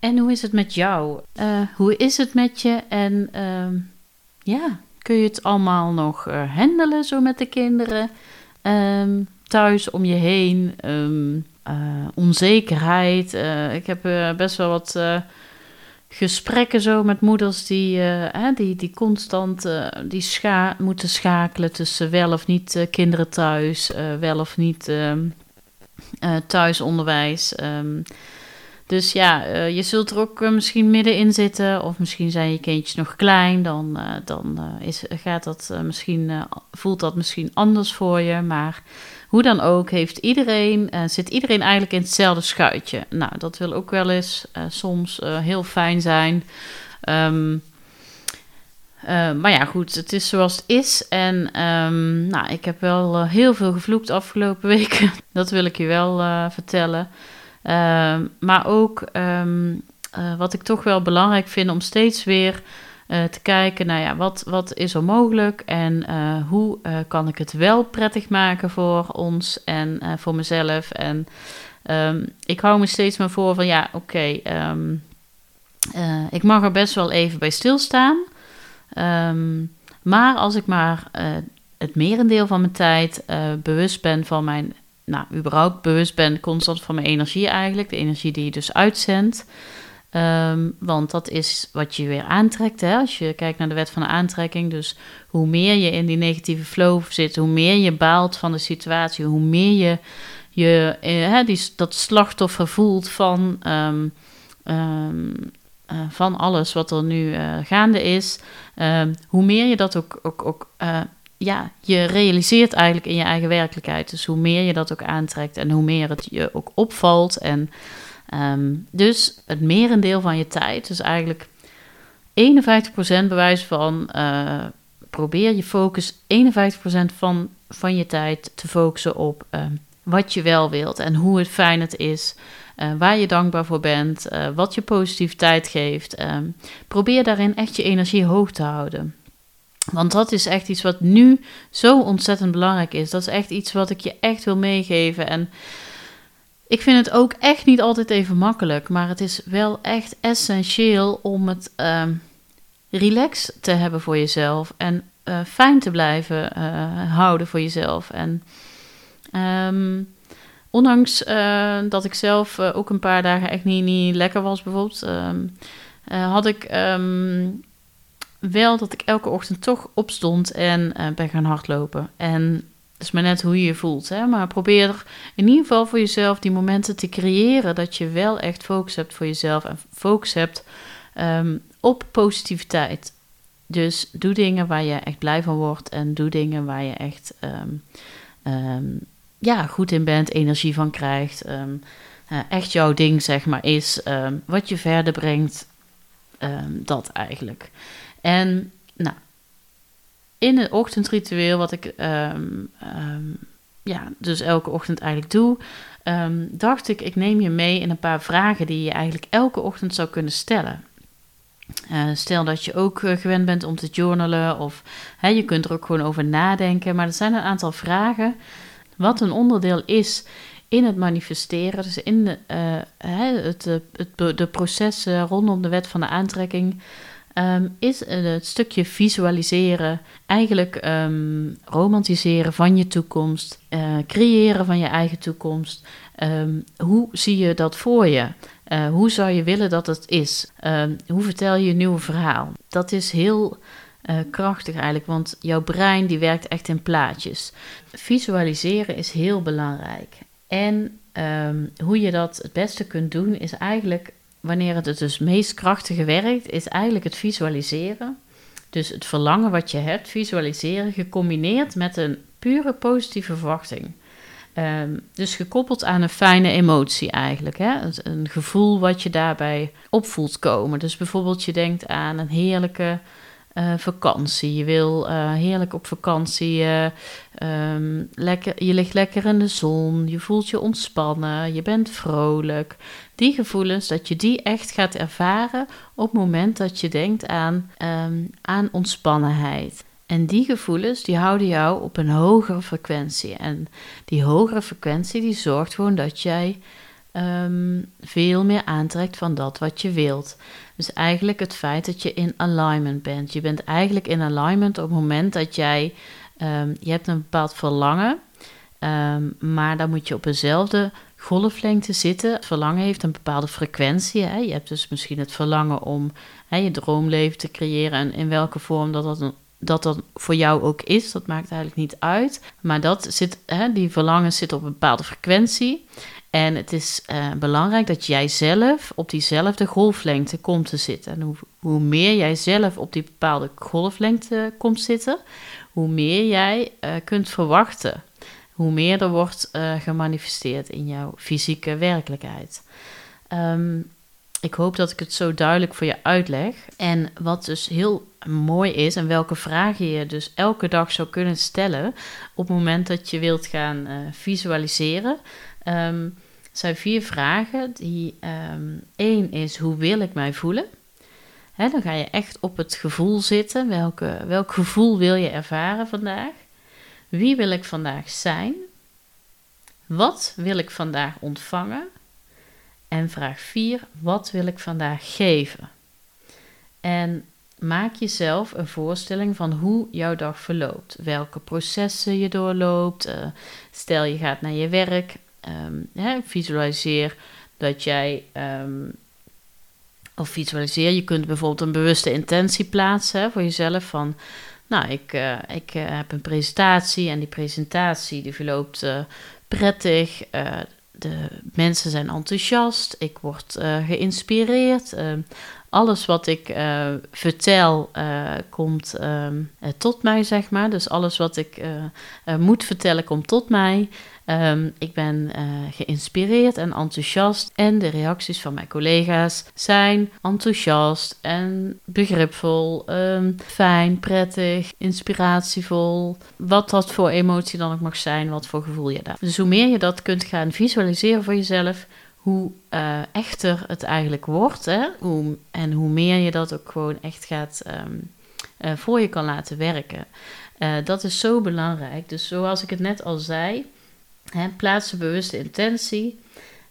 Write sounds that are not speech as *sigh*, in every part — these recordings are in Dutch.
En hoe is het met jou? Uh, hoe is het met je? En uh, ja, kun je het allemaal nog uh, handelen zo met de kinderen? Um, thuis om je heen, um, onzekerheid. ik heb best wel wat gesprekken zo met moeders die, die, die constant die scha moeten schakelen tussen wel of niet kinderen thuis, wel of niet thuisonderwijs. Um, dus ja, uh, je zult er ook uh, misschien middenin zitten. Of misschien zijn je kindjes nog klein. Dan, uh, dan is, gaat dat, misschien, voelt dat misschien anders voor je. Maar hoe dan ook, heeft iedereen, zit iedereen eigenlijk in hetzelfde schuitje. Nou, dat wil ook wel eens soms heel fijn zijn. Um, maar ja, goed, het is zoals het is. En um, nou, ik heb wel heel veel gevloekt afgelopen *laughs* weken. dat wil ik je wel vertellen. Ehm, maar ook um, uh, wat ik toch wel belangrijk vind om steeds weer uh, te kijken naar ja, wat, wat is er mogelijk en uh, hoe kan ik het wel prettig maken voor ons en voor mezelf. En um, ik hou me steeds maar voor van ja, oké, ik mag er best wel even bij stilstaan. maar als ik maar het merendeel van mijn tijd bewust ben van mijn nou, überhaupt bewust ben constant van mijn energie eigenlijk. De energie die je dus uitzendt. Um, want dat is wat je weer aantrekt. Hè? Als je kijkt naar de wet van de aantrekking. Dus hoe meer je in die negatieve flow zit, hoe meer je baalt van de situatie, hoe meer je, je eh, die, dat slachtoffer voelt van, um, um, uh, van alles wat er nu uh, gaande is. hoe meer je dat ook, ook, ook ja, je realiseert eigenlijk in je eigen werkelijkheid. Dus hoe meer je dat ook aantrekt en hoe meer het je ook opvalt. En um, dus het merendeel van je tijd, dus eigenlijk 51% bewijs van uh, probeer je focus 51% van, van je tijd te focussen op uh, wat je wel wilt en hoe het fijn het is. Uh, waar je dankbaar voor bent, wat je positiviteit geeft. Ehm, probeer daarin echt je energie hoog te houden. Want dat is echt iets wat nu zo ontzettend belangrijk is. Dat is echt iets wat ik je echt wil meegeven. En ik vind het ook echt niet altijd even makkelijk. Maar het is wel echt essentieel om het uh, relax te hebben voor jezelf. En uh, fijn te blijven uh, houden voor jezelf. En um, ondanks uh, dat ik zelf ook een paar dagen echt niet, niet lekker was, bijvoorbeeld. Um, had ik. Wel dat ik elke ochtend toch opstond en uh, ben gaan hardlopen. En het is maar net hoe je je voelt. Hè? Maar probeer in ieder geval voor jezelf die momenten te creëren. Dat je wel echt focus hebt voor jezelf. En focus hebt um, op positiviteit. Dus doe dingen waar je echt blij van wordt. En doe dingen waar je echt um, um, ja, goed in bent, energie van krijgt. Uh, echt jouw ding, zeg maar, is wat je verder brengt. dat eigenlijk. En nou, in het ochtendritueel, wat ik um, um, ja, dus elke ochtend eigenlijk doe, um, dacht ik, ik neem je mee in een paar vragen die je eigenlijk elke ochtend zou kunnen stellen. Uh, stel dat je ook uh, gewend bent om te journalen of hè, je kunt er ook gewoon over nadenken. Maar er zijn een aantal vragen wat een onderdeel is in het manifesteren. Dus in de, uh, het, het, de processen rondom de wet van de aantrekking um, is het stukje visualiseren, eigenlijk um, romantiseren van je toekomst, uh, creëren van je eigen toekomst. Um, hoe zie je dat voor je? Uh, hoe zou je willen dat het is? hoe vertel je een nieuw verhaal? Dat is heel uh, krachtig eigenlijk, want jouw brein die werkt echt in plaatjes. Visualiseren is heel belangrijk. En hoe je dat het beste kunt doen, is eigenlijk wanneer het dus meest krachtige werkt, is eigenlijk het visualiseren. Dus het verlangen wat je hebt, visualiseren, gecombineerd met een pure positieve verwachting. Ehm, dus gekoppeld aan een fijne emotie eigenlijk. Hè? Een gevoel wat je daarbij opvoelt komen. Dus bijvoorbeeld je denkt aan een heerlijke uh, vakantie. Je wil uh, heerlijk op vakantie. Uh, um, lekker, je ligt lekker in de zon. Je voelt je ontspannen. Je bent vrolijk. Die gevoelens, dat je die echt gaat ervaren op het moment dat je denkt aan, um, aan ontspannenheid. En die gevoelens die houden jou op een hogere frequentie. En die hogere frequentie die zorgt gewoon dat jij um, veel meer aantrekt van dat wat je wilt. Dus eigenlijk het feit dat je in alignment bent. Je bent eigenlijk in alignment op het moment dat jij, um, je hebt een bepaald verlangen, um, maar dan moet je op dezelfde golflengte zitten. Het verlangen heeft een bepaalde frequentie. Hè? Je hebt dus misschien het verlangen om hè, je droomleven te creëren en in welke vorm dat dat, dat dat voor jou ook is, dat maakt eigenlijk niet uit. Maar dat zit, hè, die verlangen zit op een bepaalde frequentie. En het is uh, belangrijk dat jij zelf op diezelfde golflengte komt te zitten. En hoe, hoe, meer jij zelf op die bepaalde golflengte komt zitten, hoe meer jij uh, kunt verwachten. Hoe meer er wordt gemanifesteerd in jouw fysieke werkelijkheid. Um, ik hoop dat ik het zo duidelijk voor je uitleg. En wat dus heel mooi is en welke vragen je dus elke dag zou kunnen stellen op het moment dat je wilt gaan visualiseren. Um, zijn vier vragen. Die, um, één is, hoe wil ik mij voelen? Dan ga je echt op het gevoel zitten. Welk gevoel wil je ervaren vandaag? Wie wil ik vandaag zijn? Wat wil ik vandaag ontvangen? En vraag 4, wat wil ik vandaag geven? En maak jezelf een voorstelling van hoe jouw dag verloopt. Welke processen je doorloopt. Uh, stel je gaat naar je werk um, hè, visualiseer dat jij. Um, of visualiseer, je kunt bijvoorbeeld een bewuste intentie plaatsen voor jezelf. Van, nou, ik, uh, ik uh, heb een presentatie en die presentatie die verloopt uh, prettig. de mensen zijn enthousiast. Ik word geïnspireerd. Ehm, alles wat ik vertel komt tot mij, zeg maar. Dus alles wat ik moet vertellen komt tot mij. Um, ik ben geïnspireerd en enthousiast. En de reacties van mijn collega's zijn enthousiast en begripvol, um, fijn, prettig, inspiratievol. Wat dat voor emotie dan ook mag zijn, wat voor gevoel je daar. Dus hoe meer je dat kunt gaan visualiseren voor jezelf, hoe uh, echter het eigenlijk wordt. Hè? Hoe, en hoe meer je dat ook gewoon echt gaat um, uh, voor je kan laten werken. Uh, dat is zo belangrijk. Dus zoals ik het net al zei, Hè, plaats bewuste intentie.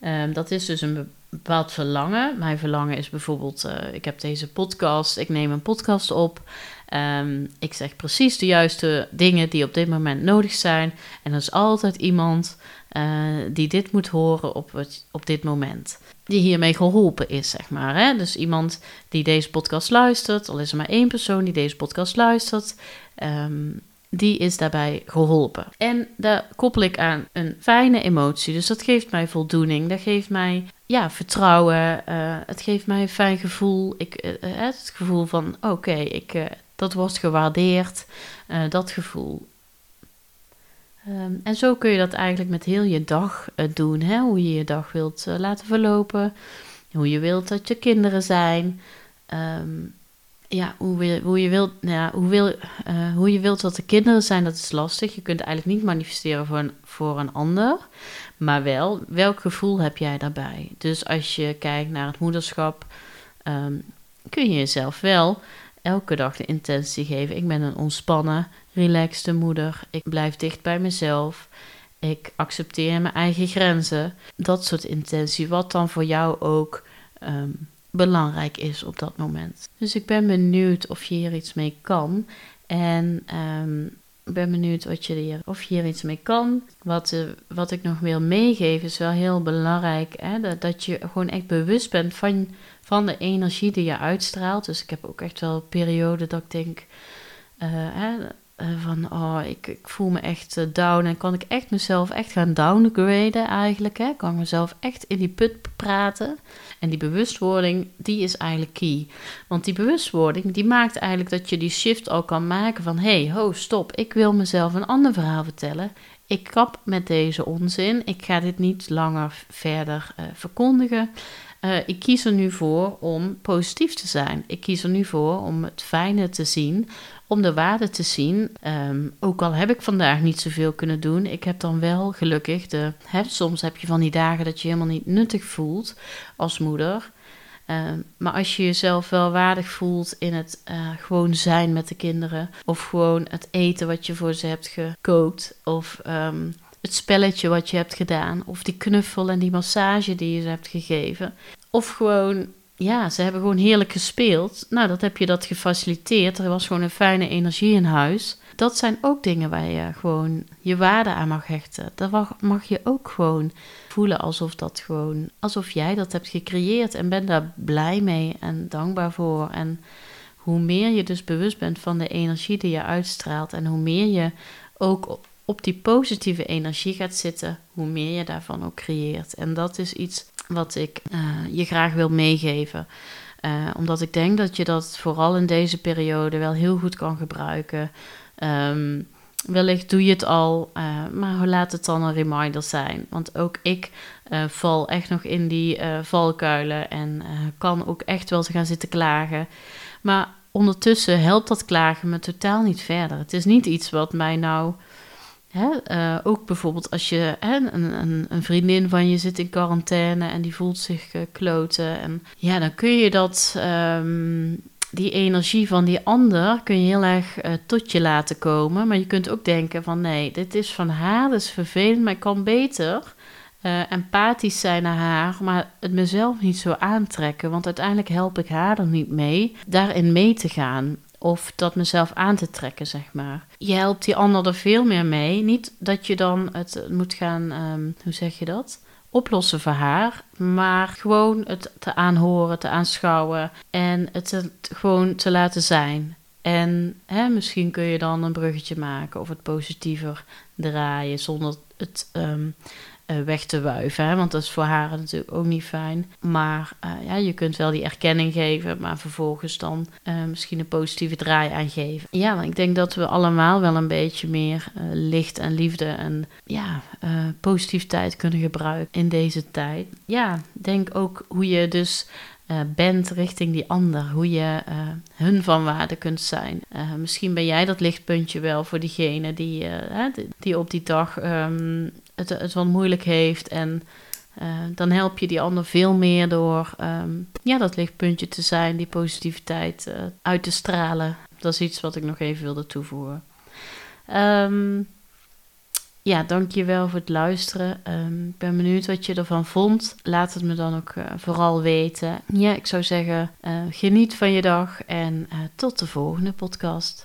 Um, dat is dus een bepaald verlangen. Mijn verlangen is bijvoorbeeld: uh, ik heb deze podcast, ik neem een podcast op. Um, ik zeg precies de juiste dingen die op dit moment nodig zijn. En er is altijd iemand uh, die dit moet horen op, op dit moment. Die hiermee geholpen is, zeg maar. Hè? Dus iemand die deze podcast luistert, al is er maar één persoon die deze podcast luistert. Um, die is daarbij geholpen. En daar koppel ik aan een fijne emotie. Dus dat geeft mij voldoening. Dat geeft mij ja, vertrouwen. Uh, het geeft mij een fijn gevoel. Ik, uh, het gevoel van oké, ik dat wordt gewaardeerd. dat gevoel. Um, en zo kun je dat eigenlijk met heel je dag doen. Hè? Hoe je je dag wilt laten verlopen. Hoe je wilt dat je kinderen zijn. Um, ja, hoe, hoe, je wilt, nou ja, hoe, wil, uh, hoe je wilt dat de kinderen zijn, dat is lastig. Je kunt eigenlijk niet manifesteren voor een, voor een ander. Maar wel, welk gevoel heb jij daarbij? Dus als je kijkt naar het moederschap, um, kun je jezelf wel elke dag de intentie geven. Ik ben een ontspannen, relaxte moeder. Ik blijf dicht bij mezelf. Ik accepteer mijn eigen grenzen. Dat soort intentie, wat dan voor jou ook um, belangrijk is op dat moment. Dus ik ben benieuwd of je hier iets mee kan. En ik ben benieuwd wat je hier, of je hier iets mee kan. Wat, uh, wat ik nog wil meegeven is wel heel belangrijk. Hè? Dat, dat je gewoon echt bewust bent van, van de energie die je uitstraalt. Dus ik heb ook echt wel perioden dat ik denk... Uh, hè, uh, van, oh, ik, ik, voel me echt uh, down. En kan ik echt mezelf echt gaan downgraden eigenlijk. Hè? Kan ik mezelf echt in die put praten. En die bewustwording, die is eigenlijk key. Want die bewustwording, die maakt eigenlijk dat je die shift al kan maken van... hey, ho, stop, ik wil mezelf een ander verhaal vertellen. ik kap met deze onzin. Ik ga dit niet langer verder uh, verkondigen. Uh, ik kies er nu voor om positief te zijn. Ik kies er nu voor om het fijne te zien, om de waarde te zien. Um, ook al heb ik vandaag niet zoveel kunnen doen, ik heb dan wel gelukkig de. Hè, soms heb je van die dagen dat je helemaal niet nuttig voelt als moeder. Um, maar als je jezelf wel waardig voelt in het uh, gewoon zijn met de kinderen, of gewoon het eten wat je voor ze hebt gekookt, of um, het spelletje wat je hebt gedaan, of die knuffel en die massage die je ze hebt gegeven, of gewoon ja, ze hebben gewoon heerlijk gespeeld. Nou, dat heb je dat gefaciliteerd. Er was gewoon een fijne energie in huis. Dat zijn ook dingen waar je gewoon je waarde aan mag hechten. Dat mag je ook gewoon voelen alsof dat gewoon, alsof jij dat hebt gecreëerd en ben daar blij mee en dankbaar voor. En hoe meer je dus bewust bent van de energie die je uitstraalt en hoe meer je ook op die positieve energie gaat zitten, hoe meer je daarvan ook creëert. En dat is iets wat ik uh, je graag wil meegeven. Uh, omdat ik denk dat je dat vooral in deze periode wel heel goed kan gebruiken. Um, wellicht doe je het al, uh, maar laat het dan een reminder zijn. Want ook ik val echt nog in die valkuilen en kan ook echt wel gaan zitten klagen. Maar ondertussen helpt dat klagen me totaal niet verder. Het is niet iets wat mij nou Hè, uh, ook bijvoorbeeld als je hè, een, een, een, vriendin van je zit in quarantaine en die voelt zich uh, kloten. En ja, dan kun je dat, um, die energie van die ander kun je heel erg uh, tot je laten komen. Maar je kunt ook denken van nee, dit is van haar, dat is vervelend, maar ik kan beter empathisch zijn naar haar, maar het mezelf niet zo aantrekken. Want uiteindelijk help ik haar er niet mee daarin mee te gaan of dat mezelf aan te trekken, zeg maar. Je helpt die ander er veel meer mee. Niet dat je dan het moet gaan, um, hoe zeg je dat? Oplossen voor haar, maar gewoon het te aanhoren, te aanschouwen en het gewoon te laten zijn. En hè, misschien kun je dan een bruggetje maken of het positiever draaien zonder het uh, weg te wuiven. Hè? Want dat is voor haar natuurlijk ook niet fijn. Maar uh, ja, je kunt wel die erkenning geven, maar vervolgens dan uh, misschien een positieve draai aangeven. Ja, want ik denk dat we allemaal wel een beetje meer licht en liefde en ja, positiviteit kunnen gebruiken in deze tijd. Ja, denk ook hoe je dus bent richting die ander. Hoe je hun van waarde kunt zijn. Misschien ben jij dat lichtpuntje wel voor diegene die, die op die dag um, het, het wat moeilijk heeft. En dan help je die ander veel meer door um, ja, dat lichtpuntje te zijn, die positiviteit uit te stralen. Dat is iets wat ik nog even wilde toevoegen. Um, ja, dankjewel voor het luisteren. Um, ik ben benieuwd wat je ervan vond. Laat het me dan ook uh, vooral weten. Ja, ik zou zeggen, geniet van je dag en tot de volgende podcast.